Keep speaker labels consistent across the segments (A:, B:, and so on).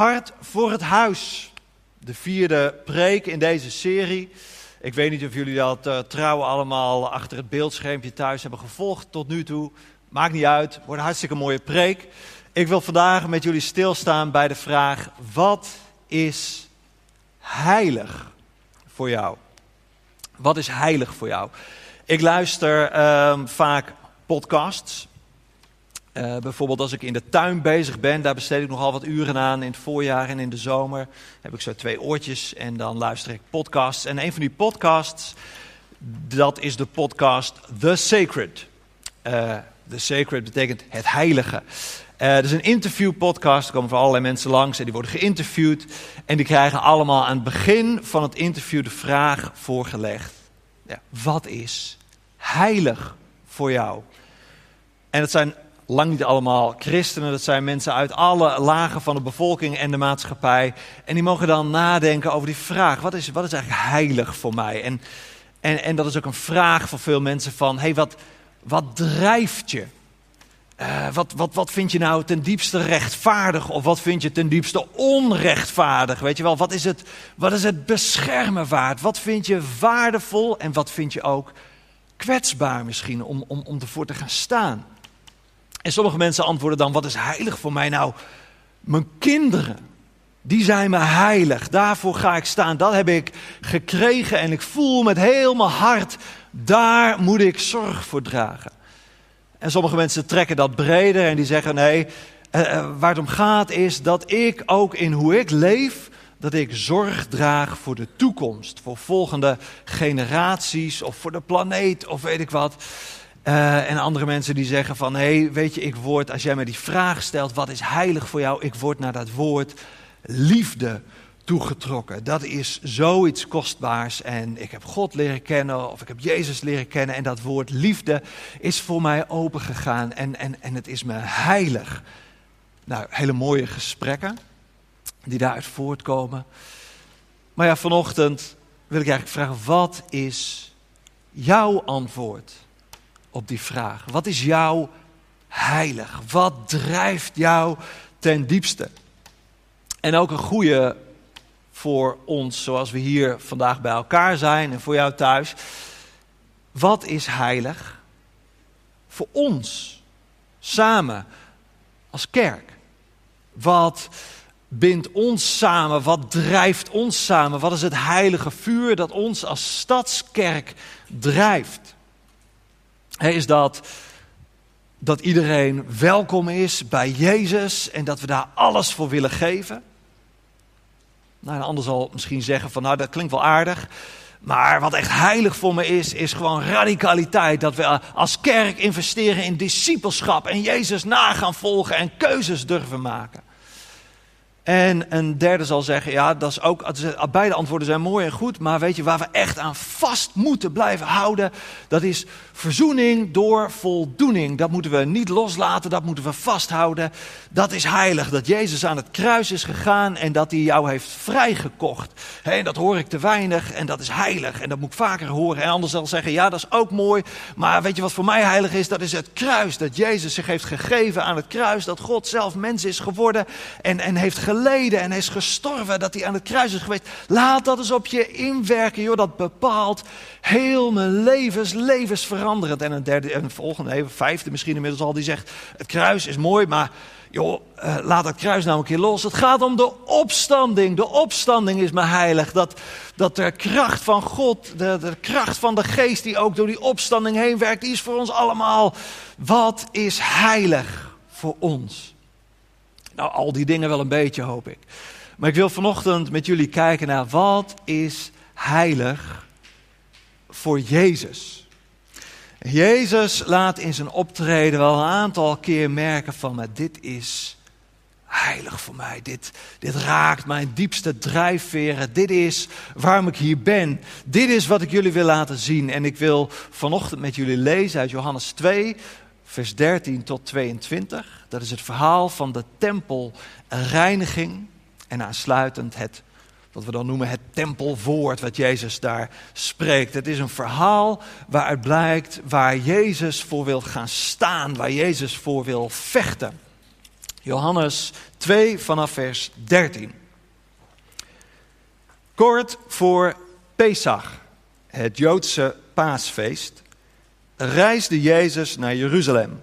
A: Hart voor het huis. De vierde preek in deze serie. Ik weet niet of jullie dat uh, allemaal achter het beeldschermpje thuis hebben gevolgd tot nu toe. Maakt niet uit, wordt een hartstikke mooie preek. Ik wil vandaag met jullie stilstaan bij de vraag: wat is heilig voor jou? Wat is heilig voor jou? Ik luister uh, vaak podcasts. Uh, bijvoorbeeld als ik in de tuin bezig ben, daar besteed ik nogal wat uren aan. In het voorjaar en in de zomer heb ik zo twee oortjes en dan luister ik podcasts. En een van die podcasts, dat is de podcast The Sacred. Uh, The Sacred betekent het heilige. Uh, het is een interviewpodcast, er komen voor allerlei mensen langs en die worden geïnterviewd. En die krijgen allemaal aan het begin van het interview de vraag voorgelegd. Ja, wat is heilig voor jou? En het zijn lang niet allemaal christenen. Dat zijn mensen uit alle lagen van de bevolking en de maatschappij. En die mogen dan nadenken over die vraag: wat is, wat is eigenlijk heilig voor mij? En, en, en dat is ook een vraag voor veel mensen: van, hey, wat, wat drijft je? Uh, wat, wat, wat vind je nou ten diepste rechtvaardig of wat vind je ten diepste onrechtvaardig? Weet je wel, wat is het, wat is het beschermen waard? Wat vind je waardevol en wat vind je ook kwetsbaar misschien om, om, om ervoor te gaan staan? En sommige mensen antwoorden dan: wat is heilig voor mij? Nou, mijn kinderen. Die zijn me heilig. Daarvoor ga ik staan. Dat heb ik gekregen en ik voel met heel mijn hart. Daar moet ik zorg voor dragen. En sommige mensen trekken dat breder en die zeggen: nee, eh, eh, waar het om gaat is dat ik ook in hoe ik leef, dat ik zorg draag voor de toekomst. Voor volgende generaties of voor de planeet of weet ik wat. Uh, en andere mensen die zeggen van, hé, hey, weet je, ik word, als jij mij die vraag stelt, wat is heilig voor jou? Ik word naar dat woord liefde toegetrokken. Dat is zoiets kostbaars en ik heb God leren kennen of ik heb Jezus leren kennen en dat woord liefde is voor mij opengegaan en, en, en het is me heilig. Nou, hele mooie gesprekken die daaruit voortkomen. Maar ja, vanochtend wil ik eigenlijk vragen, wat is jouw antwoord? Op die vraag. Wat is jou heilig? Wat drijft jou ten diepste? En ook een goede voor ons, zoals we hier vandaag bij elkaar zijn en voor jou thuis. Wat is heilig voor ons samen als kerk? Wat bindt ons samen? Wat drijft ons samen? Wat is het heilige vuur dat ons als stadskerk drijft? Is dat, dat iedereen welkom is bij Jezus en dat we daar alles voor willen geven. Nou, een ander zal misschien zeggen van nou dat klinkt wel aardig. Maar wat echt heilig voor me is, is gewoon radicaliteit. Dat we als kerk investeren in discipelschap en Jezus na gaan volgen en keuzes durven maken. En een derde zal zeggen, ja, dat is ook, beide antwoorden zijn mooi en goed, maar weet je waar we echt aan vast moeten blijven houden? Dat is verzoening door voldoening. Dat moeten we niet loslaten, dat moeten we vasthouden. Dat is heilig, dat Jezus aan het kruis is gegaan en dat hij jou heeft vrijgekocht. He, dat hoor ik te weinig en dat is heilig en dat moet ik vaker horen. En anders zal zeggen, ja, dat is ook mooi, maar weet je wat voor mij heilig is? Dat is het kruis, dat Jezus zich heeft gegeven aan het kruis, dat God zelf mens is geworden en, en heeft geleden en is gestorven, dat hij aan het kruis is geweest. Laat dat eens op je inwerken, joh. Dat bepaalt heel mijn levens, levensveranderend. En een derde, en een volgende, een vijfde misschien inmiddels al, die zegt: Het kruis is mooi, maar joh, uh, laat dat kruis nou een keer los. Het gaat om de opstanding. De opstanding is me heilig. Dat, dat de kracht van God, de, de kracht van de geest die ook door die opstanding heen werkt, die is voor ons allemaal. Wat is heilig voor ons? Nou, al die dingen wel een beetje, hoop ik. Maar ik wil vanochtend met jullie kijken naar wat is heilig voor Jezus. Jezus laat in zijn optreden wel een aantal keer merken van, dit is heilig voor mij. Dit, dit raakt mijn diepste drijfveren. Dit is waarom ik hier ben. Dit is wat ik jullie wil laten zien. En ik wil vanochtend met jullie lezen uit Johannes 2, vers 13 tot 22. Dat is het verhaal van de tempelreiniging en aansluitend het, wat we dan noemen het tempelwoord wat Jezus daar spreekt. Het is een verhaal waaruit blijkt waar Jezus voor wil gaan staan, waar Jezus voor wil vechten. Johannes 2 vanaf vers 13. Kort voor Pesach, het Joodse paasfeest, reisde Jezus naar Jeruzalem.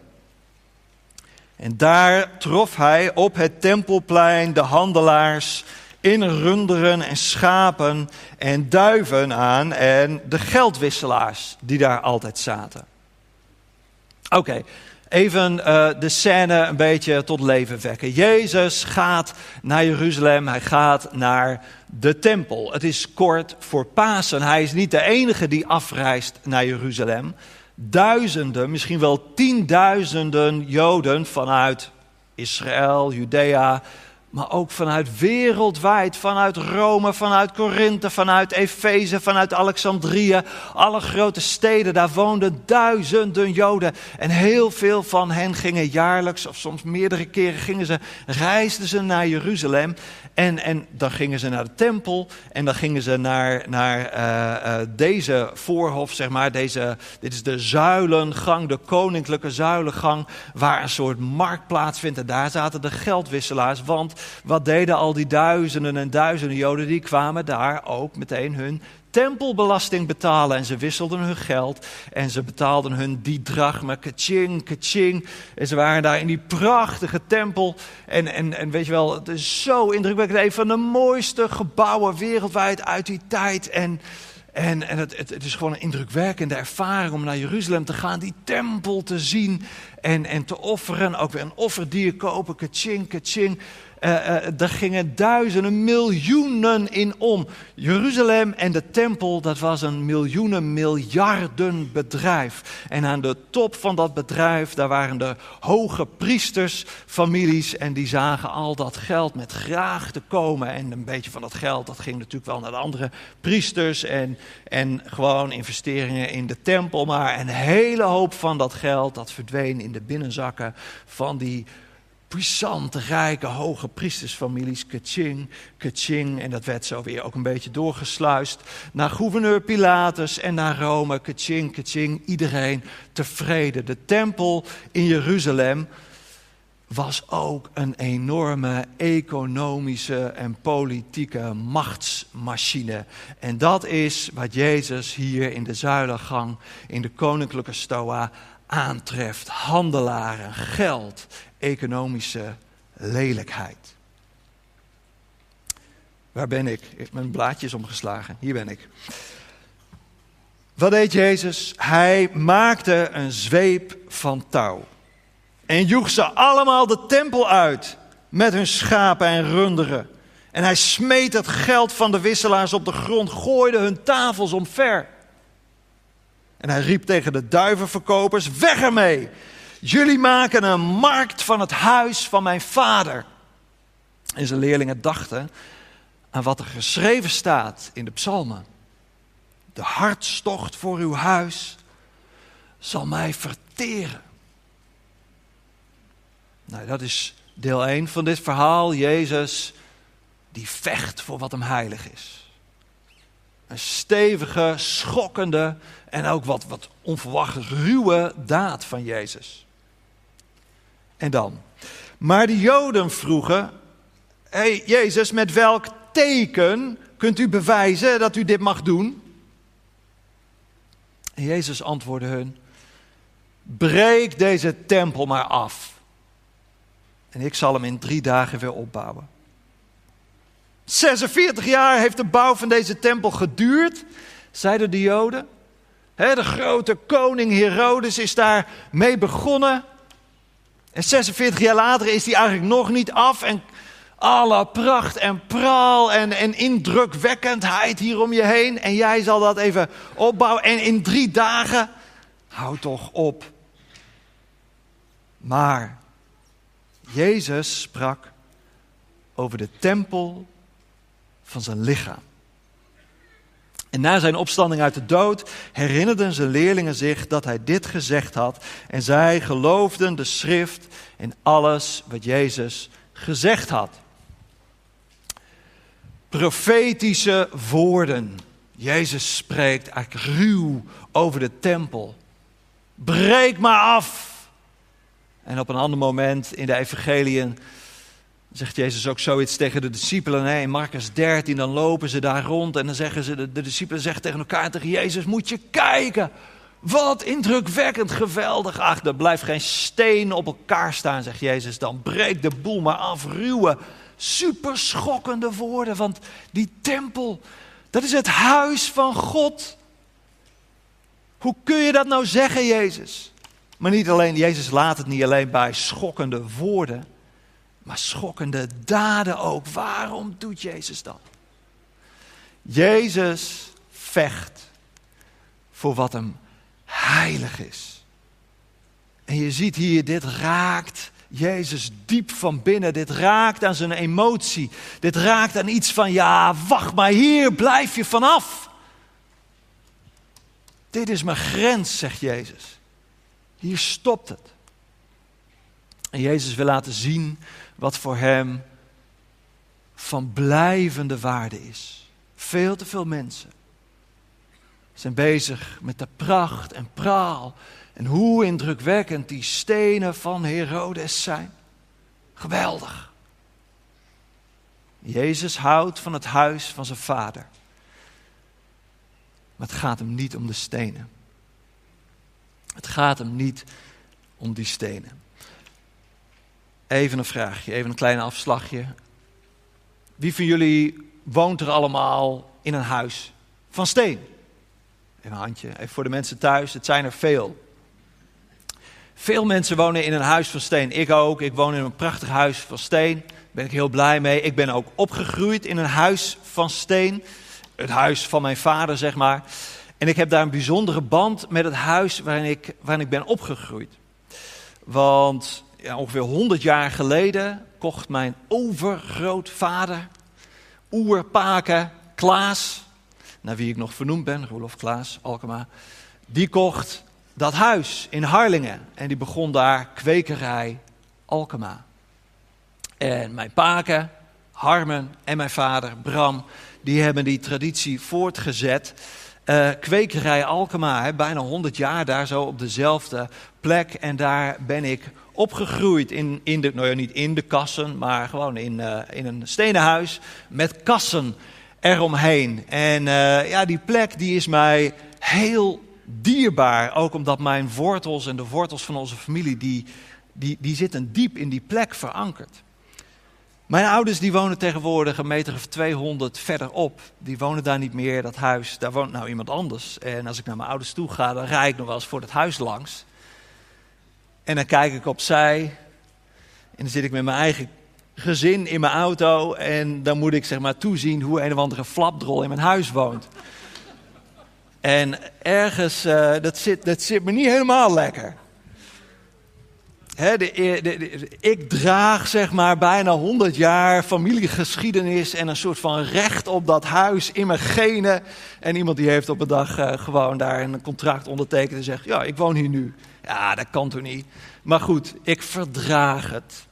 A: En daar trof hij op het tempelplein de handelaars in runderen en schapen en duiven aan en de geldwisselaars die daar altijd zaten. Oké, even uh, de scène een beetje tot leven wekken. Jezus gaat naar Jeruzalem, hij gaat naar de tempel. Het is kort voor Pasen. Hij is niet de enige die afreist naar Jeruzalem. Duizenden, misschien wel tienduizenden Joden vanuit Israël, Judea, maar ook vanuit wereldwijd, vanuit Rome, vanuit Korinthe, vanuit Efeze, vanuit Alexandrië, alle grote steden, daar woonden duizenden Joden. En heel veel van hen gingen jaarlijks, of soms meerdere keren, gingen ze, reisden ze naar Jeruzalem. En, en dan gingen ze naar de tempel en dan gingen ze naar, naar uh, uh, deze voorhof, zeg maar. Deze, dit is de zuilengang, de koninklijke zuilengang, waar een soort markt plaatsvindt. En daar zaten de geldwisselaars, want wat deden al die duizenden en duizenden Joden? Die kwamen daar ook meteen hun tempelbelasting betalen. En ze wisselden hun geld en ze betaalden hun die drachma, kaching, kaching. En ze waren daar in die prachtige tempel. En, en, en weet je wel, het is zo indrukwekkend. Een van de mooiste gebouwen wereldwijd uit die tijd. En, en, en het, het, het, is gewoon een indrukwekkende ervaring om naar Jeruzalem te gaan, die tempel te zien en, en te offeren. Ook weer een offerdier kopen, kaching, kaching. Uh, uh, er gingen duizenden, miljoenen in om. Jeruzalem en de tempel, dat was een miljoenen, miljarden bedrijf. En aan de top van dat bedrijf, daar waren de hoge priesters, families. En die zagen al dat geld met graag te komen. En een beetje van dat geld, dat ging natuurlijk wel naar de andere priesters. En, en gewoon investeringen in de tempel. Maar een hele hoop van dat geld, dat verdween in de binnenzakken van die puissante, rijke, hoge priestersfamilies. Kaching, kaching. En dat werd zo weer ook een beetje doorgesluist naar gouverneur Pilatus en naar Rome. Kaching, kaching. Iedereen tevreden. De tempel in Jeruzalem was ook een enorme economische en politieke machtsmachine. En dat is wat Jezus hier in de zuilengang, in de koninklijke stoa aantreft. Handelaren, geld economische lelijkheid. Waar ben ik? Ik heb mijn blaadjes omgeslagen. Hier ben ik. Wat deed Jezus? Hij maakte een zweep van touw. En joeg ze allemaal de tempel uit met hun schapen en runderen. En hij smeet het geld van de wisselaars op de grond, gooide hun tafels omver. En hij riep tegen de duivenverkopers: Weg ermee! Jullie maken een markt van het huis van mijn vader. En zijn leerlingen dachten aan wat er geschreven staat in de psalmen. De hartstocht voor uw huis zal mij verteren. Nou, dat is deel 1 van dit verhaal. Jezus die vecht voor wat hem heilig is. Een stevige, schokkende en ook wat, wat onverwacht ruwe daad van Jezus. En dan. Maar de Joden vroegen: hey, Jezus, met welk teken kunt u bewijzen dat u dit mag doen? En Jezus antwoordde hun: Breek deze tempel maar af. En ik zal hem in drie dagen weer opbouwen. 46 jaar heeft de bouw van deze tempel geduurd, zeiden de Joden. de grote koning Herodes is daar mee begonnen. En 46 jaar later is hij eigenlijk nog niet af. En alle pracht en praal en, en indrukwekkendheid hier om je heen. En jij zal dat even opbouwen. En in drie dagen, houd toch op. Maar Jezus sprak over de tempel van zijn lichaam. En na zijn opstanding uit de dood herinnerden zijn leerlingen zich dat hij dit gezegd had. En zij geloofden de schrift en alles wat Jezus gezegd had. Profetische woorden. Jezus spreekt eigenlijk ruw over de tempel. Breek maar af. En op een ander moment in de evangeliën zegt Jezus ook zoiets tegen de discipelen. Hè? In Marcus 13, dan lopen ze daar rond en dan zeggen ze, de, discipelen zeggen tegen elkaar, tegen Jezus, moet je kijken. Wat indrukwekkend, geweldig. Ach, er blijft geen steen op elkaar staan, zegt Jezus. Dan breek de boel maar af. Ruwe, superschokkende woorden. Want die tempel, dat is het huis van God. Hoe kun je dat nou zeggen, Jezus? Maar niet alleen, Jezus laat het niet alleen bij schokkende woorden, maar schokkende daden ook. Waarom doet Jezus dat? Jezus vecht voor wat hem heilig is. En je ziet hier, dit raakt Jezus diep van binnen. Dit raakt aan zijn emotie. Dit raakt aan iets van, ja, wacht maar hier, blijf je vanaf. Dit is mijn grens, zegt Jezus. Hier stopt het. En Jezus wil laten zien wat voor hem van blijvende waarde is. Veel te veel mensen zijn bezig met de pracht en praal en hoe indrukwekkend die stenen van Herodes zijn. Geweldig. Jezus houdt van het huis van zijn vader. Maar het gaat hem niet om de stenen. Het gaat hem niet om die stenen. Even een vraagje, even een klein afslagje. Wie van jullie woont er allemaal in een huis van steen? Even een handje, even voor de mensen thuis, het zijn er veel. Veel mensen wonen in een huis van steen. Ik ook, ik woon in een prachtig huis van steen. Daar ben ik heel blij mee. Ik ben ook opgegroeid in een huis van steen. Het huis van mijn vader, zeg maar. En ik heb daar een bijzondere band met het huis waarin ik, waarin ik ben opgegroeid. Want ja, ongeveer 100 jaar geleden kocht mijn overgrootvader, oerpaken Klaas, naar wie ik nog vernoemd ben, Roelof Klaas Alkema, die kocht dat huis in Harlingen en die begon daar kwekerij Alkema. En mijn paken, Harmen en mijn vader Bram, die hebben die traditie voortgezet. Uh, kwekerij Alkema, bijna 100 jaar daar zo op dezelfde plek. En daar ben ik opgegroeid in, in de, nou ja, niet in de kassen, maar gewoon in, uh, in een stenen huis met kassen eromheen. En uh, ja, die plek die is mij heel dierbaar, ook omdat mijn wortels en de wortels van onze familie, die, die, die zitten diep in die plek verankerd. Mijn ouders die wonen tegenwoordig een meter of 200 verderop. Die wonen daar niet meer, dat huis. Daar woont nou iemand anders. En als ik naar mijn ouders toe ga, dan rijd ik nog wel eens voor het huis langs. En dan kijk ik opzij. En dan zit ik met mijn eigen gezin in mijn auto. En dan moet ik zeg maar toezien hoe een of andere flapdrol in mijn huis woont. En ergens, uh, dat, zit, dat zit me niet helemaal lekker. De, ik draag zeg maar bijna 100 jaar familiegeschiedenis en een soort van recht op dat huis in mijn genen. En iemand die heeft op een dag uh, gewoon daar een contract ondertekend en zegt: Ja, ik woon hier nu. Ja, dat kan toch niet. Maar goed, ik verdraag het.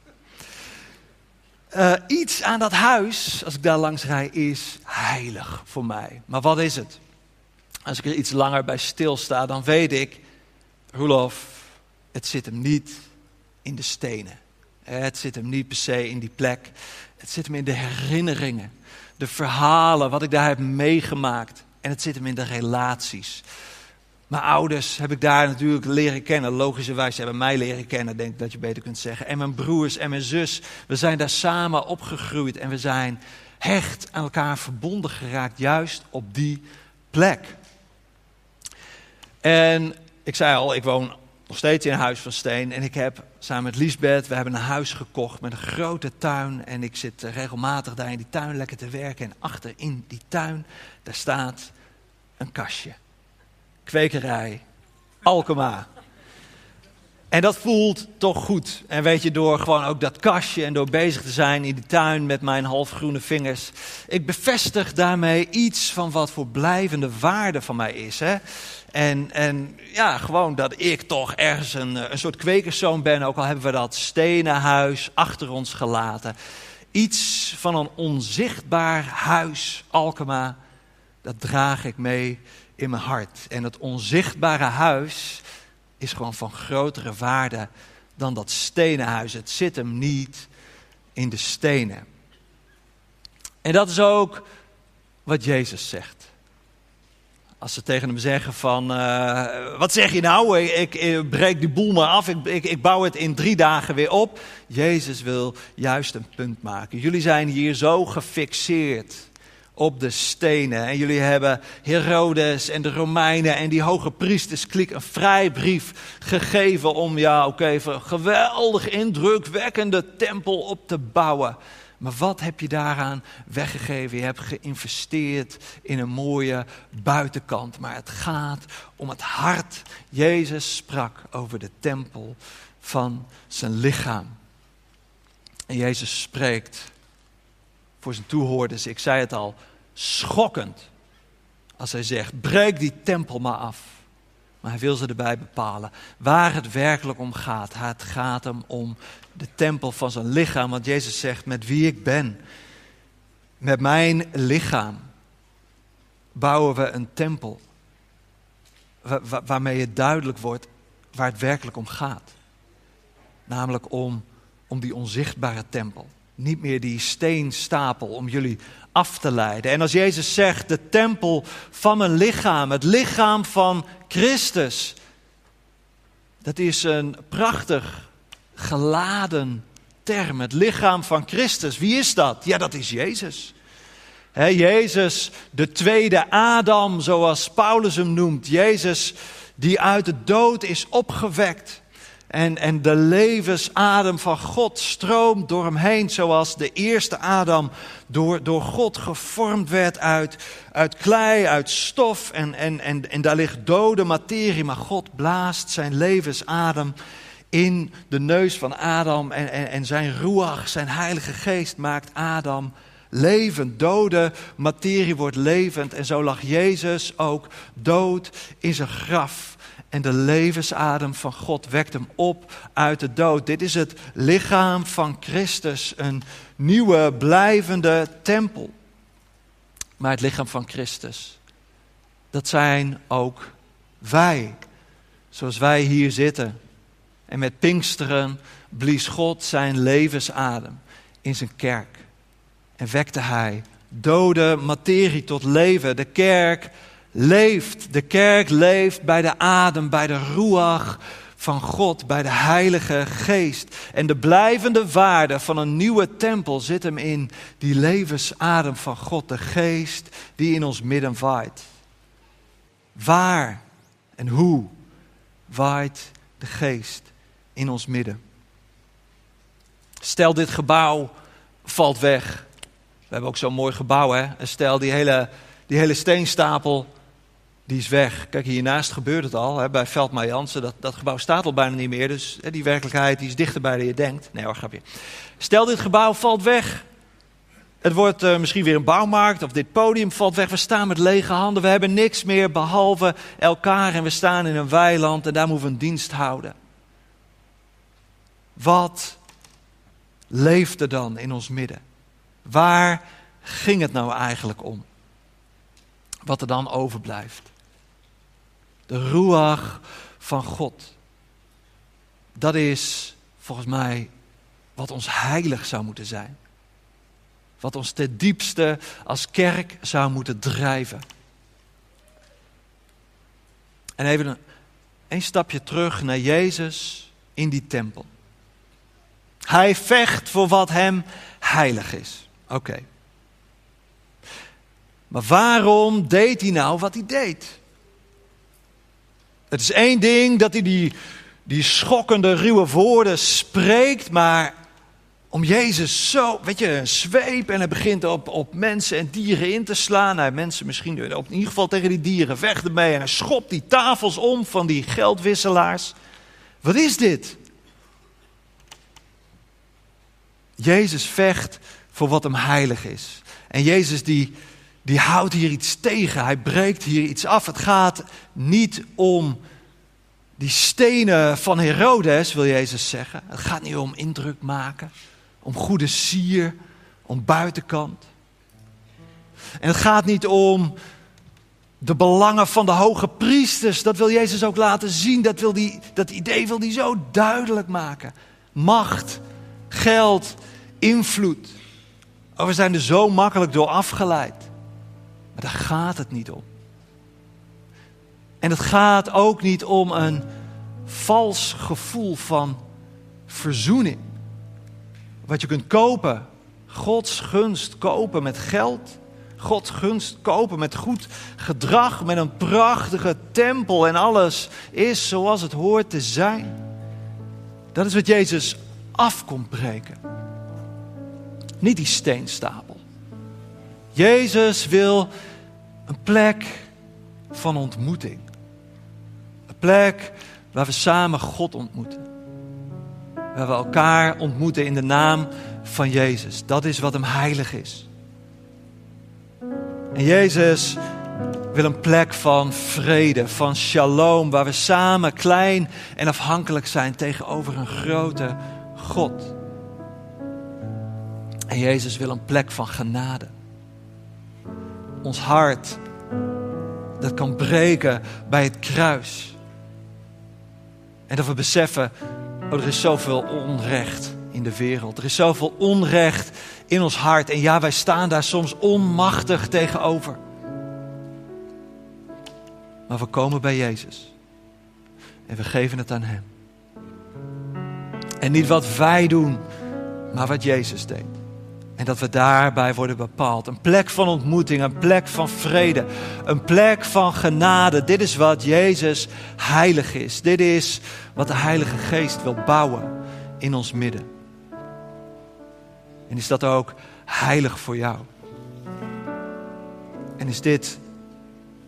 A: Uh, iets aan dat huis, als ik daar langs rij, is heilig voor mij. Maar wat is het? Als ik er iets langer bij stilsta, dan weet ik, Roelof, het zit hem niet in de stenen. Het zit hem niet per se in die plek. Het zit hem in de herinneringen, de verhalen, wat ik daar heb meegemaakt. En het zit hem in de relaties. Mijn ouders heb ik daar natuurlijk leren kennen. Logischerwijs hebben mij leren kennen, denk ik dat je beter kunt zeggen. En mijn broers en mijn zus. We zijn daar samen opgegroeid en we zijn hecht aan elkaar verbonden geraakt, juist op die plek. En ik zei al, ik woon nog steeds in een huis van steen. En ik heb samen met Liesbeth, we hebben een huis gekocht met een grote tuin. En ik zit regelmatig daar in die tuin lekker te werken. En achter in die tuin, daar staat een kastje. Kwekerij, Alkema. En dat voelt toch goed. En weet je, door gewoon ook dat kastje en door bezig te zijn in die tuin met mijn halfgroene vingers. Ik bevestig daarmee iets van wat voor blijvende waarde van mij is. Hè? En, en ja, gewoon dat ik toch ergens een, eh, een soort kwekerszoon ben, ook al hebben we dat stenen huis achter ons gelaten. Iets van een onzichtbaar huis, Alkema, dat draag ik mee in mijn hart. En het onzichtbare huis is gewoon van grotere waarde dan dat stenen huis. Het zit hem niet in de stenen. En dat is ook wat Jezus zegt. Als ze tegen hem zeggen van, uh, wat zeg je nou? Ik, ik, breek die boel maar af, ik, ik, ik bouw het in drie dagen weer op. Jezus wil juist een punt maken. Jullie zijn hier zo gefixeerd op de stenen. En jullie hebben Herodes en de Romeinen en die hoge priesterskliek een vrijbrief gegeven om, ja oké, een geweldig indrukwekkende tempel op te bouwen. Maar wat heb je daaraan weggegeven? Je hebt geïnvesteerd in een mooie buitenkant. Maar het gaat om het hart. Jezus sprak over de tempel van zijn lichaam. En Jezus spreekt voor zijn toehoorders, ik zei het al, schokkend. Als hij zegt, breek die tempel maar af. Maar hij wil ze erbij bepalen waar het werkelijk om gaat. Het gaat hem om de tempel van zijn lichaam. Want Jezus zegt, met wie ik ben, met mijn lichaam, bouwen we een tempel. waarmee het duidelijk wordt waar het werkelijk om gaat. Namelijk om, om die onzichtbare tempel. Niet meer die steenstapel om jullie af te leiden. En als Jezus zegt, de tempel van mijn lichaam, het lichaam van Christus. Dat is een prachtig geladen term. Het lichaam van Christus. Wie is dat? Ja, dat is Jezus. Jezus, de tweede Adam, zoals Paulus hem noemt. Jezus die uit de dood is opgewekt. En, en de levensadem van God stroomt door hem heen, zoals de eerste Adam door, door God gevormd werd uit, uit klei, uit stof. En, en, en, en daar ligt dode materie, maar God blaast zijn levensadem in de neus van Adam. En, en, en zijn ruach, zijn heilige geest, maakt Adam levend. Dode materie wordt levend. En zo lag Jezus ook dood in zijn graf. En de levensadem van God wekt hem op uit de dood. Dit is het lichaam van Christus, een nieuwe, blijvende tempel. Maar het lichaam van Christus, dat zijn ook wij. Zoals wij hier zitten. En met Pinksteren blies God zijn levensadem in zijn kerk. En wekte hij dode materie tot leven. De kerk leeft. De kerk leeft bij de adem, bij de ruach van God, bij de Heilige Geest. En de blijvende waarde van een nieuwe tempel zit hem in die levensadem van God, de Geest die in ons midden waait. Waar en hoe waait de Geest in ons midden? Stel dit gebouw valt weg. We hebben ook zo'n mooi gebouw, hè? stel die hele, die hele steenstapel die is weg. Kijk, hiernaast gebeurt het al, hè, bij Veldma Jansen. Dat, dat gebouw staat al bijna niet meer, dus hè, die werkelijkheid die is dichterbij dan je denkt. Nee hoor, grapje. Stel, dit gebouw valt weg. Het wordt uh, misschien weer een bouwmarkt of dit podium valt weg. We staan met lege handen. We hebben niks meer behalve elkaar en we staan in een weiland en daar moeten we een dienst houden. Wat leeft er dan in ons midden? Waar ging het nou eigenlijk om? Wat er dan overblijft. De ruach van God. Dat is volgens mij wat ons heilig zou moeten zijn. Wat ons ten diepste als kerk zou moeten drijven. En even een, een stapje terug naar Jezus in die tempel. Hij vecht voor wat hem heilig is. Oké. Maar waarom deed hij nou wat hij deed? Het is één ding dat hij die, die schokkende, ruwe woorden spreekt, maar om Jezus zo, weet je, een zweep en hij begint op, op mensen en dieren in te slaan. Nou, mensen misschien, op, in ieder geval tegen die dieren, vecht ermee en hij schopt die tafels om van die geldwisselaars. Wat is dit? Jezus vecht voor wat hem heilig is. En Jezus die, die houdt hier iets tegen. Hij breekt hier iets af. Het gaat niet om die stenen van Herodes, wil Jezus zeggen. Het gaat niet om indruk maken, om goede sier, om buitenkant. En het gaat niet om De belangen van de hoge priesters, dat wil Jezus ook laten zien. Dat, wil die, dat idee wil hij zo duidelijk maken. Macht, geld, invloed. Oh, we zijn er zo makkelijk door afgeleid. Maar daar gaat het niet om. En het gaat ook niet om een vals gevoel van verzoening. Wat je kunt kopen. Gods gunst kopen met geld. Gods gunst kopen met goed gedrag. Met een prachtige tempel. En alles is zoals het hoort te zijn. Dat is wat Jezus af komt breken. Niet die steenstapel. Jezus wil een plek van ontmoeting. Een plek waar we samen God ontmoeten. Waar we elkaar ontmoeten in de naam van Jezus. Dat is wat hem heilig is. En Jezus wil een plek van vrede, van shalom, waar we samen klein en afhankelijk zijn tegenover een grote God. En Jezus wil een plek van genade. Ons hart, dat kan breken bij het kruis. En dat we beseffen, oh, er is zoveel onrecht in de wereld. Er is zoveel onrecht in ons hart. En ja, wij staan daar soms onmachtig tegenover. Maar we komen bij Jezus. En we geven het aan Hem. En niet wat wij doen, maar wat Jezus deed. En dat we daarbij worden bepaald. Een plek van ontmoeting, een plek van vrede, een plek van genade. Dit is wat Jezus heilig is. Dit is wat de Heilige Geest wil bouwen in ons midden. En is dat ook heilig voor jou? En is dit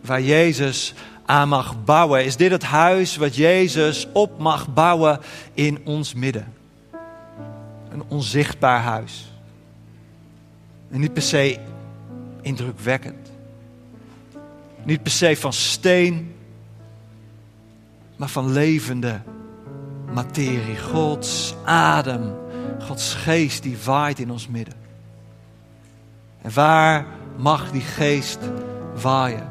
A: waar Jezus aan mag bouwen? Is dit het huis wat Jezus op mag bouwen in ons midden? Een onzichtbaar huis en niet per se indrukwekkend. Niet per se van steen, maar van levende materie. Gods adem, Gods geest die waait in ons midden. En waar mag die geest waaien?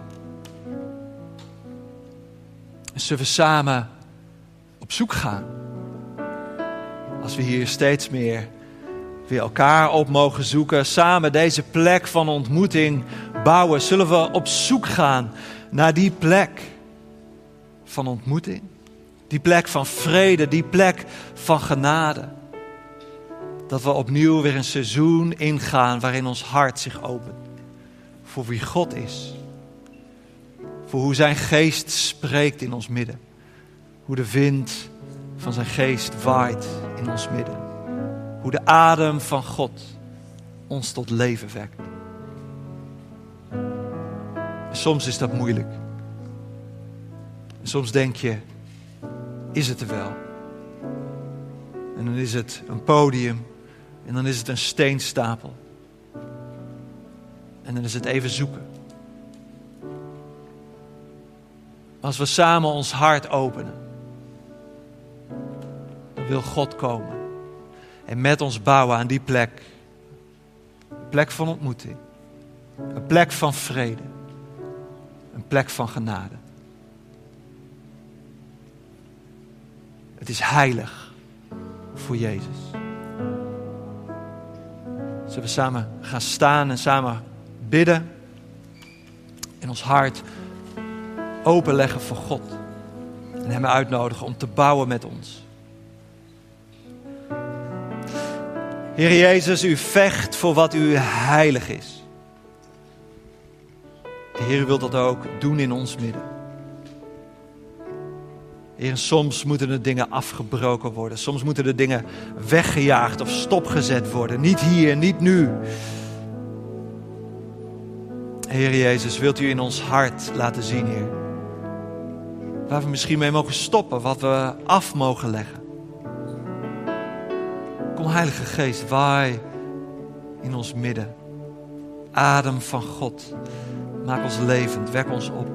A: En zullen we samen op zoek gaan? Als we hier steeds meer weer elkaar op mogen zoeken, samen deze plek van ontmoeting bouwen, zullen we op zoek gaan naar die plek van ontmoeting, die plek van vrede, die plek van genade. Dat we opnieuw weer een seizoen ingaan waarin ons hart zich opent voor wie God is, voor hoe Zijn geest spreekt in ons midden, hoe de wind van Zijn geest waait in ons midden. Hoe de adem van God ons tot leven wekt. Soms is dat moeilijk. soms denk je, is het er wel? En dan is het een podium. En dan is het een steenstapel. En dan is het even zoeken. Als we samen ons hart openen, dan wil God komen en met ons bouwen aan die plek. Een plek van ontmoeting. Een plek van vrede. Een plek van genade. Het is heilig voor Jezus. Zullen we samen gaan staan en samen bidden. En ons hart openleggen voor God. En Hem uitnodigen om te bouwen met ons. Heer Jezus, u vecht voor wat u heilig is. De Heer wil dat ook doen in ons midden. Heer, soms moeten er dingen afgebroken worden. Soms moeten er dingen weggejaagd of stopgezet worden. Niet hier, niet nu. Heer Jezus, wilt u in ons hart laten zien, Heer. Waar we misschien mee mogen stoppen, wat we af mogen leggen. Heilige Geest, waai in ons midden. Adem van God. Maak ons levend, wek ons op.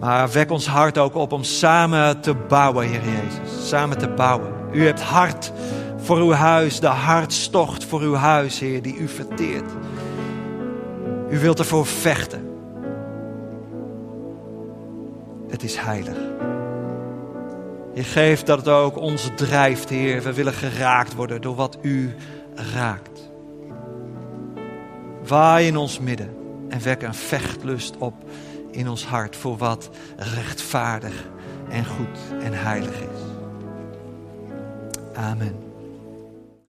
A: Maar wek ons hart ook op om samen te bouwen, Heer Jezus. Samen te bouwen. U hebt hart voor uw huis, de hartstocht voor uw huis, Heer, die u verteert. U wilt ervoor vechten. Het is heilig. Je geeft dat het ook ons drijft, Heer. We willen geraakt worden door wat U raakt. Waai in ons midden en wek een vechtlust op in ons hart voor wat rechtvaardig en goed en heilig is. Amen.